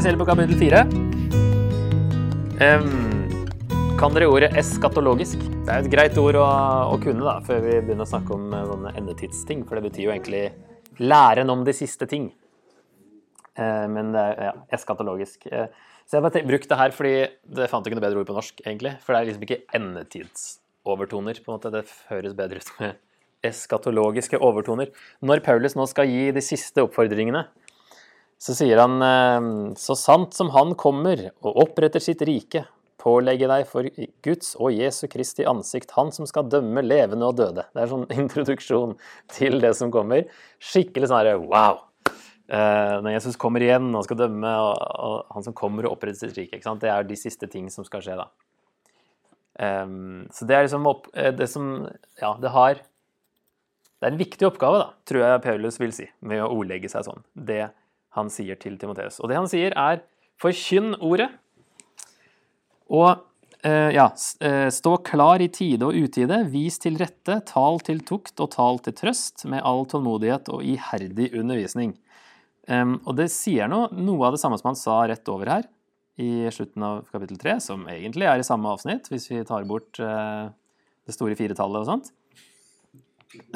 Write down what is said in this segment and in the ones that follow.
vi på kapittel fire. Um, kan dere ordet eskatologisk? Det er et greit ord å, å kunne da, før vi begynner å snakke om eh, sånne endetidsting, for det betyr jo egentlig læren om de siste ting. Uh, men det er ja, eskatologisk. Uh, så jeg har brukt det her fordi det fant ikke noe bedre ord på norsk, egentlig. For det er liksom ikke endetidsovertoner, på en måte. Det høres bedre ut med eskatologiske overtoner. Når Paulus nå skal gi de siste oppfordringene, så sier han eh, så sant som han kommer og oppretter sitt rike, pålegge deg for Guds og Jesu Kristi ansikt, han som skal dømme levende og døde. Det er sånn introduksjon til det som kommer. Skikkelig sånn herre wow! Eh, når Jesus kommer igjen og skal dømme, og, han som kommer og oppretter sitt rike, ikke sant? det er de siste ting som skal skje da. Så det er liksom opp, eh, det som Ja, det har Det er en viktig oppgave, da, tror jeg Paulus vil si, med å ordlegge seg sånn. Det han sier til Timoteus. Og det han sier, er 'forkynn ordet'. Og eh, ja, eh, stå klar i tide og utide, vis til rette, tal til tukt og tal til trøst, med all tålmodighet og iherdig undervisning. Um, og det sier noe, noe av det samme som han sa rett over her, i slutten av kapittel 3, som egentlig er i samme avsnitt, hvis vi tar bort eh, det store firetallet og sånt.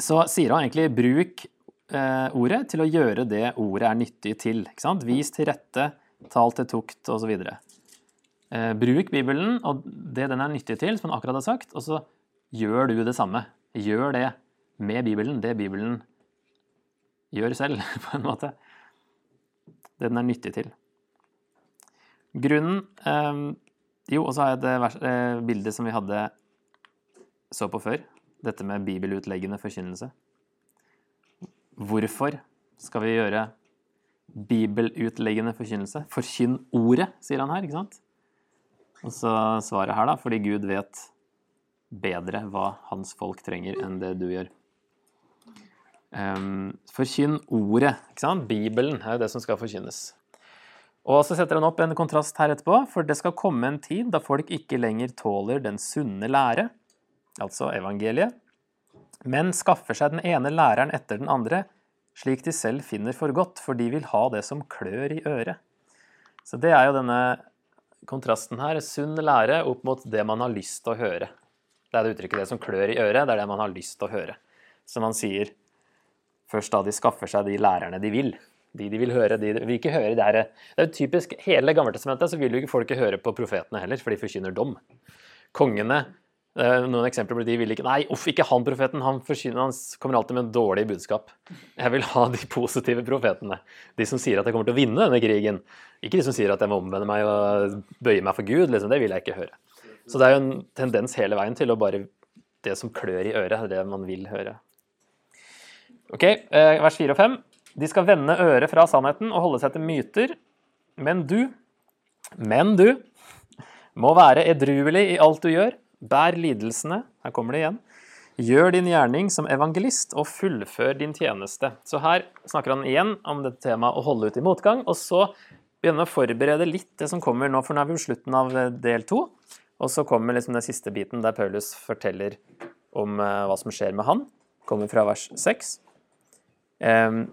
Så sier han egentlig 'bruk ordet til å gjøre det ordet er nyttig til'. ikke sant? Vis til rette, tal til tukt, osv. Eh, bruk Bibelen og det den er nyttig til, som han akkurat har sagt, og så gjør du det samme. Gjør det med Bibelen, det Bibelen gjør selv, på en måte. Det den er nyttig til. Grunnen eh, Jo, og så har jeg det vers, eh, bildet som vi hadde så på før. Dette med bibelutleggende forkynnelse. Hvorfor skal vi gjøre bibelutleggende forkynnelse? Forkynn ordet, sier han her, ikke sant? Og så svaret her, da, fordi Gud vet bedre hva hans folk trenger enn det du gjør. Um, forkynn ordet, ikke sant? Bibelen er det som skal forkynnes. Og så setter han opp en kontrast her etterpå, for det skal komme en tid da folk ikke lenger tåler den sunne lære, altså evangeliet, men skaffer seg den ene læreren etter den andre, slik de selv finner for godt, for de vil ha det som klør i øret. Så det er jo denne kontrasten her, sunn lære opp mot det man har lyst til å høre. Det er det uttrykket, det som klør i øret, det er det man har lyst til å høre. Som man sier, først da de skaffer seg de lærerne de vil. De de vil høre, de de vil ikke høre det her. Det er jo typisk, hele Gammeltestamentet så vil jo ikke folk høre på profetene heller, for de forkynner dom. Kongene, noen eksempler på de vil ikke Nei, uff, ikke han profeten. Han, forsyner, han kommer alltid med dårlig budskap. Jeg vil ha de positive profetene. De som sier at jeg kommer til å vinne denne krigen. Ikke de som sier at jeg må omvende meg og bøye meg for Gud. Liksom. Det vil jeg ikke høre. Så det er jo en tendens hele veien til å bare Det som klør i øret, er det man vil høre. Ok, eh, vers 4 og 5. De skal vende øret fra sannheten og holde seg til myter. Men du, men du, må være edruelig i alt du gjør. Bær lidelsene. Her kommer det igjen. Gjør din gjerning som evangelist, og fullfør din tjeneste. Så her snakker han igjen om dette temaet å holde ut i motgang, og så begynner han å forberede litt det som kommer nå, for nå er vi ved slutten av del to. Og så kommer liksom den siste biten der Paulus forteller om eh, hva som skjer med han. Kommer fra vers 6. Em,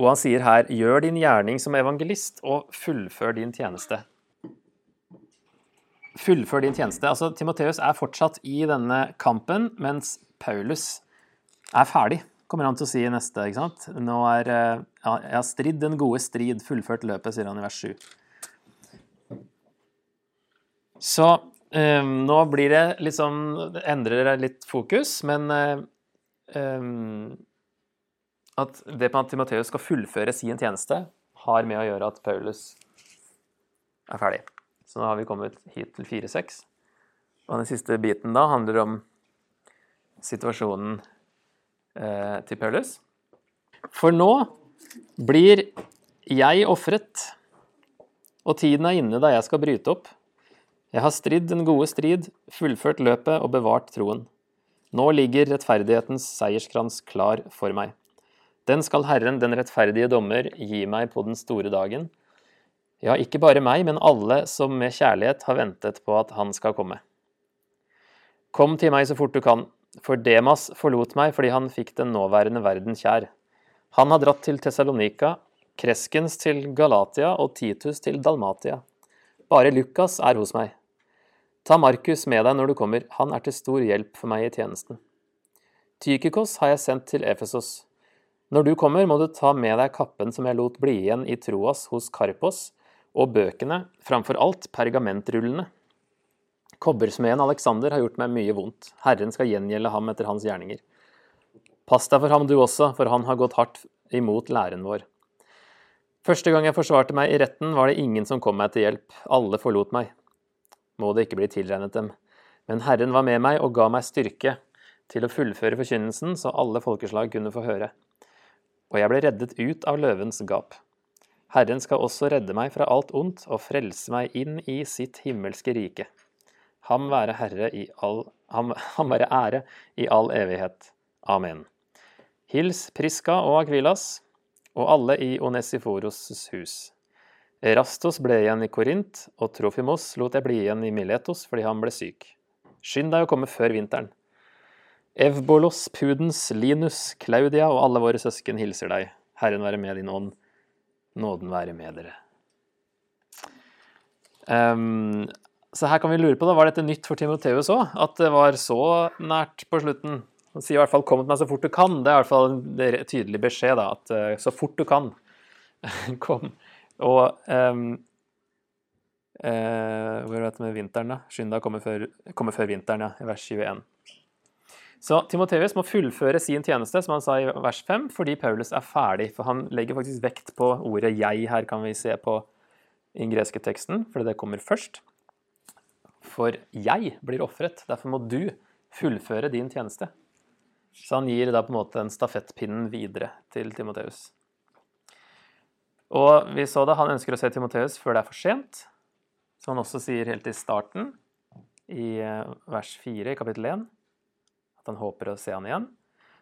og han sier her, gjør din gjerning som evangelist, og fullfør din tjeneste. Fullfør din tjeneste. Altså, Timoteus er fortsatt i denne kampen, mens Paulus er ferdig, kommer han til å si i neste. ikke sant? Nå er eh, ja, Jeg har stridd den gode strid, fullført løpet, sier han i vers 7. Så um, nå blir det liksom det Endrer det litt fokus, men um, at det på at Timoteus skal fullføre sin tjeneste, har med å gjøre at Paulus er ferdig. Så nå har vi kommet hit til 4-6. Og den siste biten da handler om situasjonen eh, til Paulus. For nå blir jeg ofret, og tiden er inne da jeg skal bryte opp. Jeg har stridd den gode strid, fullført løpet og bevart troen. Nå ligger rettferdighetens seierskrans klar for meg. Den skal Herren, den rettferdige dommer, gi meg på den store dagen. Ja, ikke bare meg, men alle som med kjærlighet har ventet på at han skal komme. Kom til meg så fort du kan, for Demas forlot meg fordi han fikk den nåværende verden kjær. Han har dratt til Tessalonika, Kreskens til Galatia og Titus til Dalmatia. Bare Lukas er hos meg. Ta Markus med deg når du kommer, han er til stor hjelp for meg i tjenesten. Tykikos har jeg sendt til Efesos. Når du kommer, må du ta med deg kappen som jeg lot bli igjen i Troas hos Karpos, og bøkene, framfor alt pergamentrullene. Kobbersmeden Alexander har gjort meg mye vondt. Herren skal gjengjelde ham etter hans gjerninger. Pass deg for ham du også, for han har gått hardt imot læren vår. Første gang jeg forsvarte meg i retten, var det ingen som kom meg til hjelp. Alle forlot meg. Må det ikke bli tilregnet dem. Men Herren var med meg og ga meg styrke til å fullføre forkynnelsen, så alle folkeslag kunne få høre. Og jeg ble reddet ut av løvens gap. Herren skal også redde meg fra alt ondt og frelse meg inn i sitt himmelske rike. Ham være, all, ham, ham være ære i all evighet. Amen. Hils Priska og Akvilas, og alle i Onesiforos' hus. Erastos ble igjen i Korint, og Trofimos lot jeg bli igjen i Miletos fordi han ble syk. Skynd deg å komme før vinteren. Evbolos, Pudens, Linus, Claudia og alle våre søsken hilser deg. Herren være med din ånd. Nåden være med dere. Um, så her kan vi lure på, da, var dette nytt for Timoteus òg? At det var så nært på slutten? Han sier i hvert fall 'kom til meg så fort du kan'. Det er i hvert fall en tydelig beskjed. da, At uh, så fort du kan, kom. Og um, uh, Hvor er det med vinteren, da? Skynd deg å komme før vinteren, ja. I vers 21. Så Timoteus må fullføre sin tjeneste, som han sa i vers 5, fordi Paulus er ferdig. For han legger faktisk vekt på ordet 'jeg' her, kan vi se på den greske teksten, fordi det kommer først. For jeg blir ofret, derfor må du fullføre din tjeneste. Så han gir da på en måte den stafettpinnen videre til Timoteus. Og vi så da han ønsker å se Timoteus før det er for sent, som han også sier helt i starten, i eh, vers 4 i kapittel 1, at han håper å se han igjen.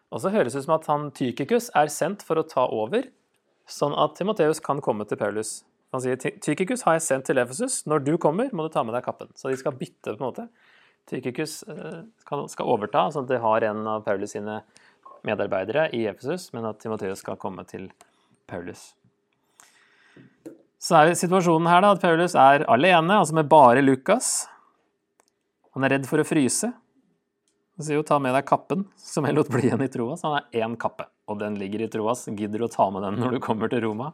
Og så høres det ut som at han Tykikus er sendt for å ta over, sånn at Timoteus kan komme til Paulus. Han sier Tykikus har jeg sendt til Efesus. Når du kommer, må du ta med deg kappen. Så de skal bytte på en måte. Tykikus eh, skal overta, sånn at de har en av Paulus sine medarbeidere i Efesus, men at Timoteus skal komme til Paulus. Så er situasjonen her da, at Paulus er alene, altså med bare Lukas. Han er redd for å fryse. Han sier jo 'ta med deg kappen', som jeg lot bli igjen i Troas. Han har én kappe, og den ligger i Troas. Gidder du å ta med den når du kommer til Roma?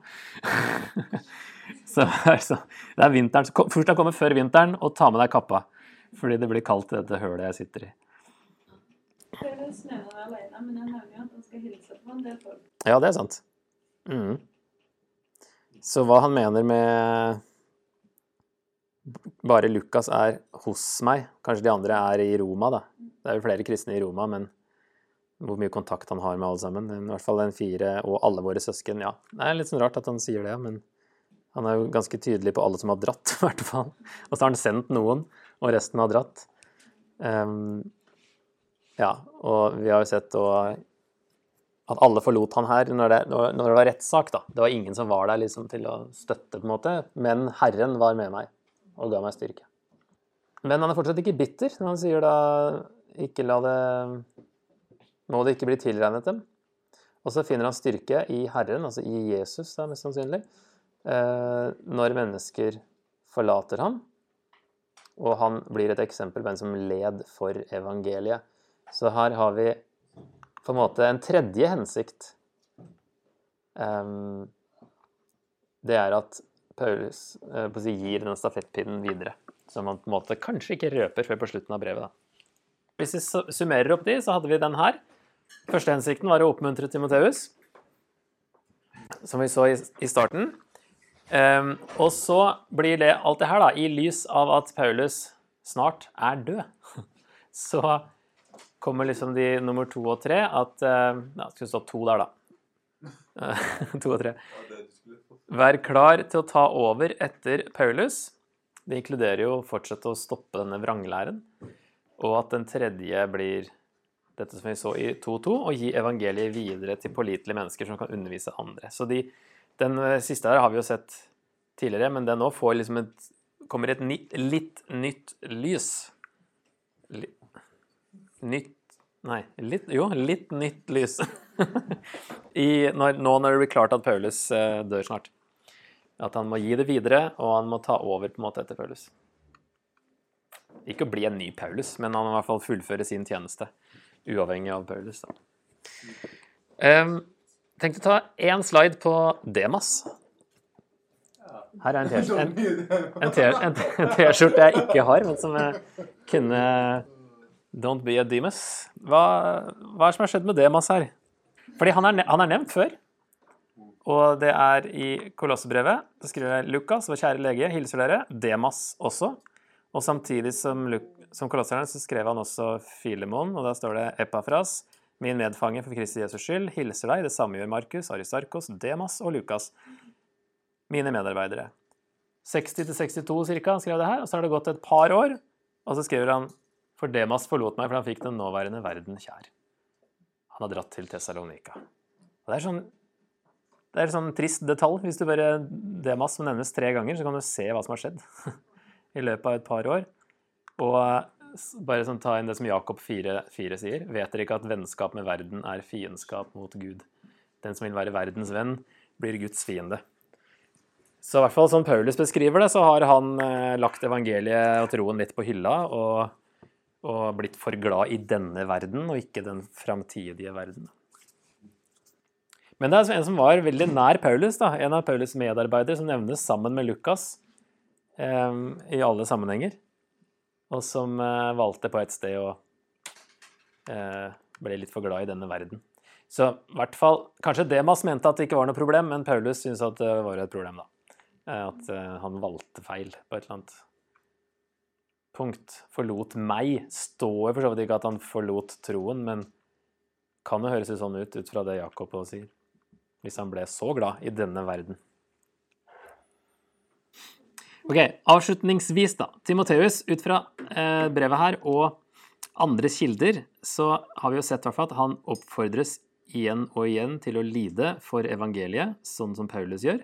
så, altså, det er vinteren. Først har kommer før vinteren, og ta med deg kappa. Fordi det blir kaldt i dette hølet jeg sitter i. Ja, det er sant. Mm. Så hva han mener med bare Lukas er hos meg, kanskje de andre er i Roma, da. Det er jo flere kristne i Roma, men hvor mye kontakt han har med alle sammen. I hvert fall den fire og alle våre søsken. Ja, det er litt sånn rart at han sier det, men han er jo ganske tydelig på alle som har dratt, i hvert fall. Og så har han sendt noen og resten har dratt. Um, ja, og vi har jo sett og, at alle forlot han her når det, når det var rettssak. da. Det var ingen som var der liksom til å støtte, på en måte, men Herren var med meg og ga meg styrke. Men han er fortsatt ikke bitter når han sier da ikke la det Må det ikke bli tilregnet dem. Og så finner han styrke i Herren, altså i Jesus, da, mest sannsynlig, eh, når mennesker forlater ham og han blir et eksempel på en som led for evangeliet. Så her har vi på en måte en tredje hensikt. Um, det er at Paulus si, gir denne stafettpinnen videre. Som man på en måte kanskje ikke røper før på slutten av brevet. Da. Hvis vi summerer opp de, så hadde vi den her. Første hensikten var å oppmuntre Timoteus, som vi så i, starten. Um, og så blir det alt det her da, i lys av at Paulus snart er død. Så kommer liksom de nummer to og tre at ja, Ja, skulle stå to der, da. to og tre. Vær klar til å ta over etter Paulus. Det inkluderer jo å fortsette å stoppe denne vranglæren. Og at den tredje blir dette som vi så i 2.2, å gi evangeliet videre til pålitelige mennesker som kan undervise andre. Så de den eh, siste her har vi jo sett tidligere, men den nå får liksom et kommer et litt nytt lys. Nytt Nei, litt, jo, litt nytt lys. I, når, nå når det blir klart at Paulus eh, dør snart. At han må gi det videre, og han må ta over på en måte etter Paulus. Ikke å bli en ny Paulus, men han må i hvert fall fullføre sin tjeneste. Uavhengig av Paulus. Da. Um, tenkte å ta én slide på Demas. Her er en T-skjorte jeg ikke har, men som jeg kunne Don't be a Demas. Hva, hva er det som har skjedd med Demas her? Fordi han er, han er nevnt før. Og det er i Kolossebrevet. Så skriver Lukas, vår kjære lege, hilser dere. Demas også. Og samtidig som, som kolosseren så skrev han også Filemon, og da står det Epafras, min medfange for Kristi Jesus skyld, hilser deg. Det samme gjør Markus, Aristarkos, Demas og Lukas, mine medarbeidere. 60-62 ca. skrev det her, og så har det gått et par år, og så skriver han for Demas forlot meg, for han fikk den nåværende verden kjær. Han har dratt til Tessalonika. Og det er sånn det er en sånn trist detalj. Hvis du bare Demas som nevnes tre ganger, så kan du se hva som har skjedd i løpet av et par år. Og bare sånn, ta inn det som Jakob 4, 4 sier. Vet dere ikke at vennskap med verden er fiendskap mot Gud? Den som vil være verdens venn, blir Guds fiende. Så i hvert fall som Paulus beskriver det, så har han eh, lagt evangeliet og troen litt på hylla og og blitt for glad i denne verden og ikke den framtidige verden. Men det er en som var veldig nær Paulus, da, en av Paulus' medarbeidere, som nevnes sammen med Lukas eh, i alle sammenhenger, og som eh, valgte på et sted å eh, ble litt for glad i denne verden. Så i hvert fall, Kanskje Demas mente at det ikke var noe problem, men Paulus syntes at det var et problem. da. Eh, at eh, han valgte feil på et eller annet punkt forlot meg, står for så vidt ikke at han forlot troen, men kan jo høres sånn ut ut fra det Jakob sier. Hvis han ble så glad i denne verden. Ok, Avslutningsvis, da. Timoteus, ut fra eh, brevet her og andre kilder, så har vi jo sett hvert at han oppfordres igjen og igjen til å lide for evangeliet, sånn som Paulus gjør.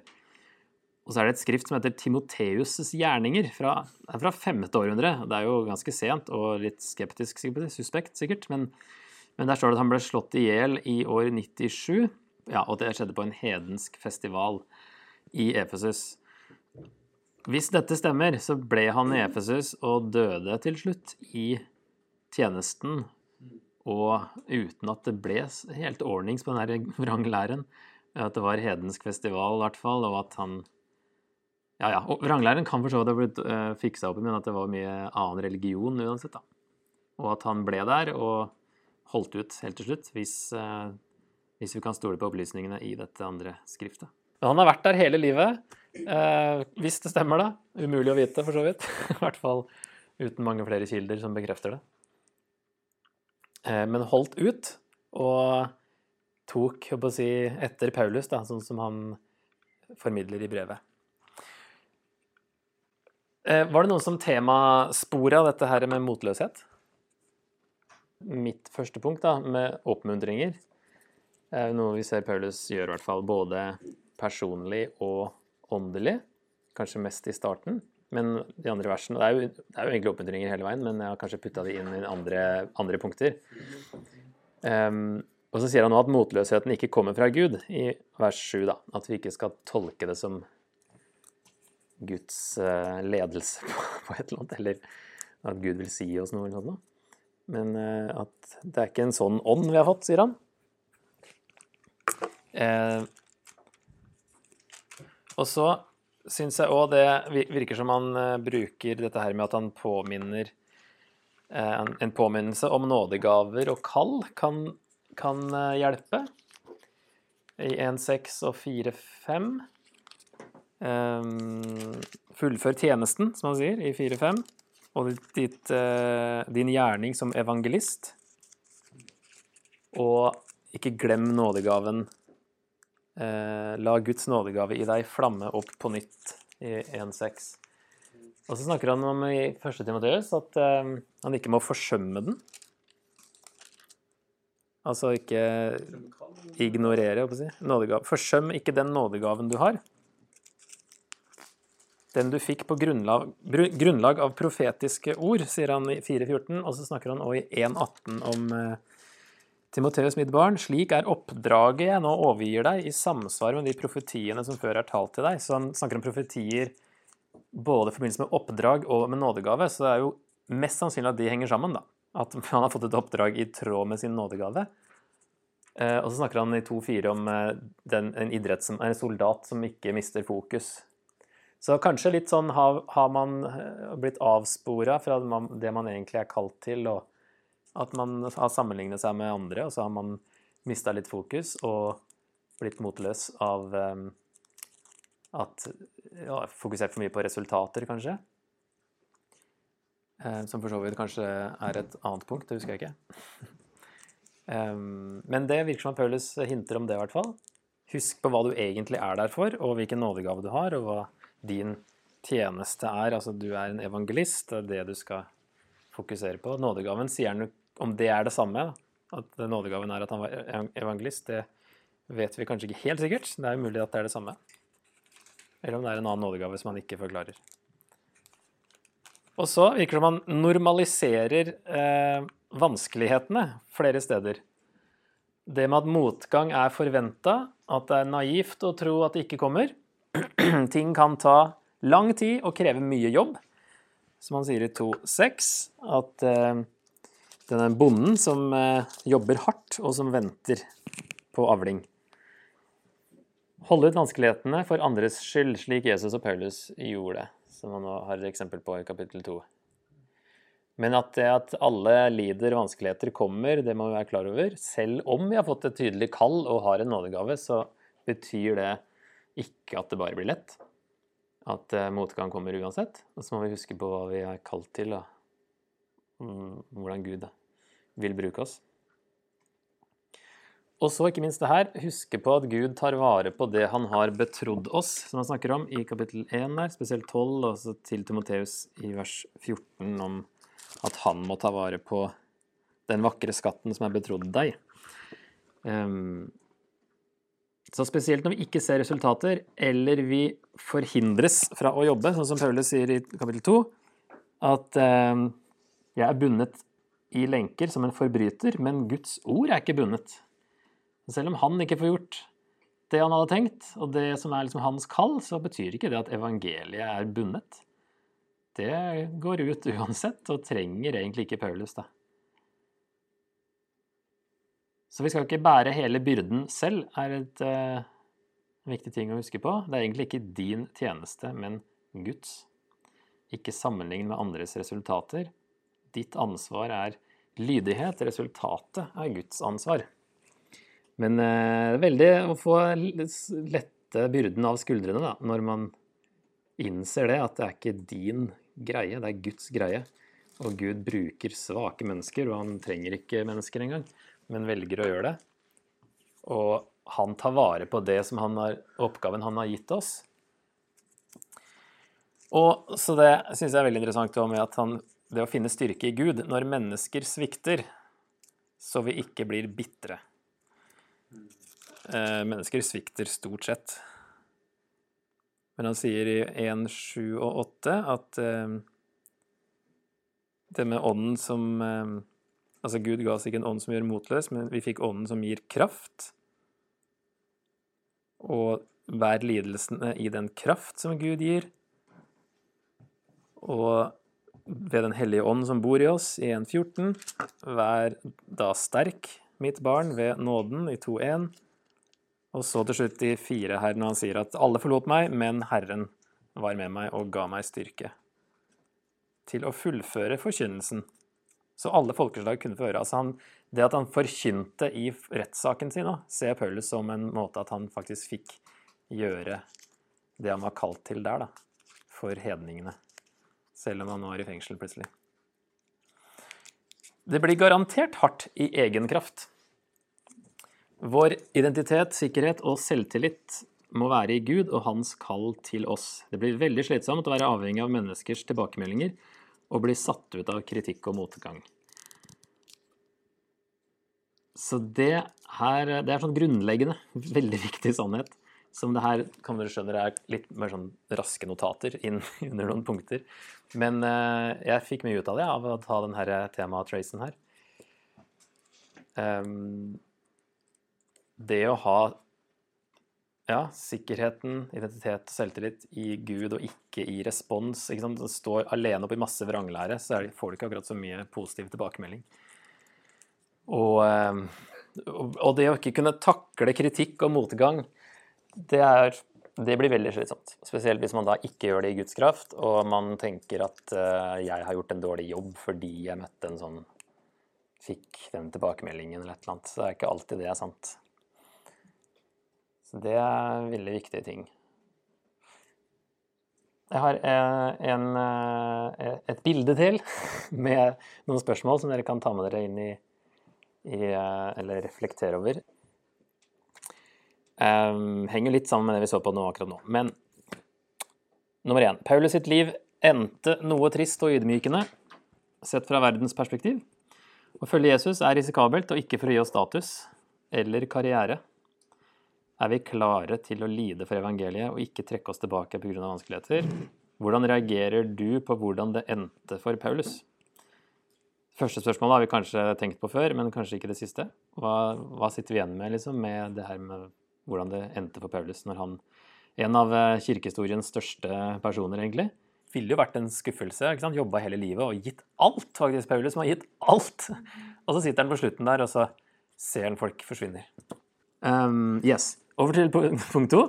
Og så er det et skrift som heter Timoteus' gjerninger, fra, fra femte århundre. Det er jo ganske sent og litt skeptisk, suspekt sikkert, men, men, der står det at han ble slått i hjel i år 97, ja, og det skjedde på en hedensk festival i Efesus. Hvis dette stemmer, så ble han i Efesus og døde til slutt i tjenesten, og uten at det ble helt ordnings på den vranglæren. At det var hedensk festival, i hvert fall, og at han ja, ja. Og vranglæren kan for så vidt ha blitt eh, fiksa opp i, men at det var mye annen religion uansett. da. Og at han ble der og holdt ut helt til slutt, hvis, uh, hvis vi kan stole på opplysningene i dette andre skriftet. Men han har vært der hele livet, Eh, hvis det stemmer, da. Umulig å vite, for så vidt. I hvert fall uten mange flere kilder som bekrefter det. Eh, men holdt ut, og tok, si, etter Paulus, da, sånn som han formidler i brevet. Eh, var det noen som temaspora dette her med motløshet? Mitt første punkt, da, med oppmuntringer, er noe vi ser Paulus gjør, i hvert fall. Både personlig og åndelig. Kanskje mest i starten. Men de andre versene Det er jo, det er jo egentlig oppmuntringer hele veien, men jeg har kanskje putta de inn i andre, andre punkter. Um, og så sier han nå at motløsheten ikke kommer fra Gud, i vers 7. da, At vi ikke skal tolke det som Guds eh, ledelse på et eller annet, eller at Gud vil si oss noe eller noe. Men eh, at det er ikke en sånn ånd vi har fått, sier han. Eh, og så syns jeg òg det virker som han eh, bruker dette her med at han påminner eh, En påminnelse om nådegaver og kall kan, kan hjelpe. I 1.6 og 4.5 Um, fullfør tjenesten, som han sier, i 4-5. Og ditt, uh, din gjerning som evangelist. Og ikke glem nådegaven. Uh, la Guds nådegave i deg flamme opp på nytt i 1-6. Og så snakker han om i 1. Timoteus at uh, han ikke må forsømme den. Altså ikke ignorere, si. Forsøm ikke den nådegaven du har den du fikk på grunnlag, grunnlag, av profetiske ord, sier han i 4.14. Og så snakker han òg i 1.18 om, eh, Timoteus, mitt barn, slik er oppdraget jeg nå overgir deg, i samsvar med de profetiene som før er talt til deg. Så han snakker om profetier både i forbindelse med oppdrag og med nådegave. Så det er jo mest sannsynlig at de henger sammen, da. At han har fått et oppdrag i tråd med sin nådegave. Eh, og så snakker han i 2.4 om eh, den, en idrett som en soldat som ikke mister fokus. Så kanskje litt sånn har, har man eh, blitt avspora fra det man egentlig er kalt til, og at man har sammenlignet seg med andre, og så har man mista litt fokus og blitt motløs av um, at ja, Fokusert for mye på resultater, kanskje. Um, som for så vidt kanskje er et annet punkt, det husker jeg ikke. um, men det virker som Paulus hinter om det, i hvert fall. Husk på hva du egentlig er der for, og hvilken nådegave du har, og hva din tjeneste er. Altså, du er en evangelist, det er det du skal fokusere på. Nådegaven sier han om det er det samme, at nådegaven er at han var evangelist, det vet vi kanskje ikke helt sikkert. Det er jo mulig at det er det samme. Eller om det er en annen nådegave som han ikke forklarer. Og så virker det som han normaliserer eh, vanskelighetene flere steder. Det med at motgang er forventa, at det er naivt å tro at det ikke kommer. Ting kan ta lang tid og kreve mye jobb. Som han sier i 2.6, at eh, denne bonden som eh, jobber hardt, og som venter på avling. Holde ut vanskelighetene for andres skyld, slik Jesus og Paulus gjorde som man har et eksempel på i kapittel 2. Men at det at alle lider vanskeligheter kommer, det må vi være klar over. Selv om vi har fått et tydelig kall og har en nådegave, så betyr det ikke at det bare blir lett. At eh, motgang kommer uansett. Og så må vi huske på hva vi er kalt til, og hvordan Gud er vil bruke oss. Og så ikke minst det her, huske på at Gud tar vare på det han har betrodd oss, som han snakker om i kapittel 1 der, spesielt 12, og så til Timoteus i vers 14 om at han må ta vare på den vakre skatten som er betrodd deg. Um, så spesielt når vi ikke ser resultater, eller vi forhindres fra å jobbe, sånn som Paulus sier i kapittel 2, at um, jeg er bundet i lenker som en forbryter, men Guds ord er ikke bundet. Selv om han ikke får gjort det han hadde tenkt, og det som er liksom hans kall, så betyr ikke det at evangeliet er bundet. Det går ut uansett, og trenger egentlig ikke Paulus, da. Så vi skal ikke bære hele byrden selv, er et uh, viktig ting å huske på. Det er egentlig ikke din tjeneste, men Guds. Ikke sammenlign med andres resultater, Ditt ansvar er lydighet. Resultatet er Guds ansvar. Men eh, veldig å få lette byrden av skuldrene da, når man innser det, at det er ikke din greie, det er Guds greie. Og Gud bruker svake mennesker, og han trenger ikke mennesker engang, men velger å gjøre det. Og han tar vare på det som han har, oppgaven han har gitt oss. Og Så det syns jeg er veldig interessant med at han det å finne styrke i Gud når mennesker svikter, så vi ikke blir bitre. Eh, mennesker svikter stort sett. Men han sier i 1, 7 og 8 at eh, det med ånden som eh, Altså, Gud ga oss ikke en ånd som gjør motløs, men vi fikk ånden som gir kraft. Og vær lidelsene i den kraft som Gud gir. Og ved Den hellige ånd som bor i oss, i 1.14. Vær da sterk, mitt barn, ved nåden, i 2.1. Og så til slutt i 4 her, når han sier at alle forlot meg, men Herren var med meg og ga meg styrke til å fullføre forkynnelsen. Så alle folkeslag kunne få høre. Altså han, det at han forkynte i rettssaken sin, ser Paulus som en måte at han faktisk fikk gjøre det han var kalt til der, da, for hedningene selv om han nå er i fengsel plutselig. Det blir garantert hardt i egen kraft. Vår identitet, sikkerhet og selvtillit må være i Gud og hans kall til oss. Det blir veldig slitsomt å være avhengig av menneskers tilbakemeldinger og bli satt ut av kritikk og motgang. Så det, her, det er sånn grunnleggende, veldig viktig sannhet som det her kan dere skjønne er litt mer sånn raske notater inn under noen punkter. Men uh, jeg fikk mye ut av det av å ta denne tematracen her. um, det å ha ja, sikkerheten, identitet og selvtillit i Gud og ikke i respons. Ikke sant? Det står alene oppi masse vranglære, så får du ikke akkurat så mye positiv tilbakemelding. Og, um, og det å ikke kunne takle kritikk og motgang, det, er, det blir veldig slitsomt. Spesielt hvis man da ikke gjør det i Guds kraft, og man tenker at uh, jeg har gjort en dårlig jobb fordi jeg møtte en sånn Fikk den tilbakemeldingen eller et eller annet. Så det er ikke alltid det er sant. Så det er veldig viktige ting. Jeg har uh, en, uh, et bilde til med noen spørsmål som dere kan ta med dere inn i i, eh, eller reflektere over. Um, henger litt sammen med det vi så på nå akkurat nå. Men nummer én Paulus sitt liv endte noe trist og ydmykende sett fra verdens perspektiv. Å følge Jesus er risikabelt, og ikke for å gi oss status eller karriere. Er vi klare til å lide for evangeliet og ikke trekke oss tilbake pga. vanskeligheter? Hvordan reagerer du på hvordan det endte for Paulus? Første spørsmålet har vi kanskje tenkt på før, men kanskje ikke det siste. Hva, hva sitter vi igjen med liksom, med det her med hvordan det endte for Paulus når han En av eh, kirkehistoriens største personer, egentlig. Ville jo vært en skuffelse. ikke sant? Jobba hele livet og gitt alt, faktisk, Paulus. Som har gitt alt! Og så sitter han på slutten der, og så ser han folk forsvinner. Um, yes. Over til punkt to.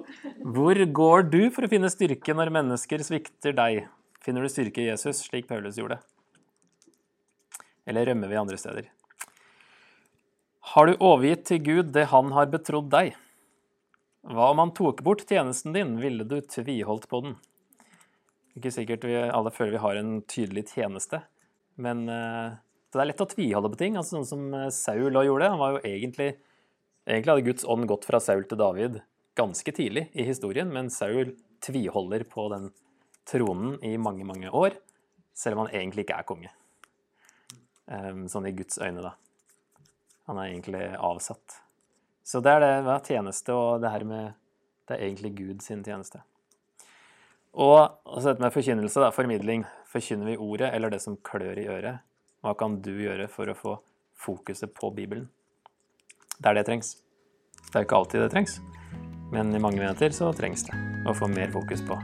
Hvor går du for å finne styrke når mennesker svikter deg? Finner du styrke i Jesus, slik Paulus gjorde? Eller rømmer vi andre steder? Har du overgitt til Gud det han har betrodd deg? Hva om han tok bort tjenesten din, ville du tviholdt på den? Ikke sikkert vi alle føler vi har en tydelig tjeneste, men uh, det er lett å tviholde på ting. altså Sånn som Saul Saul gjorde. Han var jo egentlig Egentlig hadde Guds ånd gått fra Saul til David ganske tidlig i historien, men Saul tviholder på den tronen i mange, mange år, selv om han egentlig ikke er konge. Ehm, sånn i Guds øyne, da. Han er egentlig avsatt. Så det er det med tjeneste og det her med Det er egentlig Gud sin tjeneste. Og altså dette med forkynnelse, da, formidling. Forkynner vi ordet eller det som klør i øret? Hva kan du gjøre for å få fokuset på Bibelen? Der det trengs. Det er jo ikke alltid det trengs, men i mange menigheter så trengs det å få mer fokus på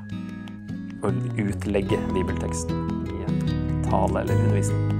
å utlegge bibelteksten i en tale eller undervisning.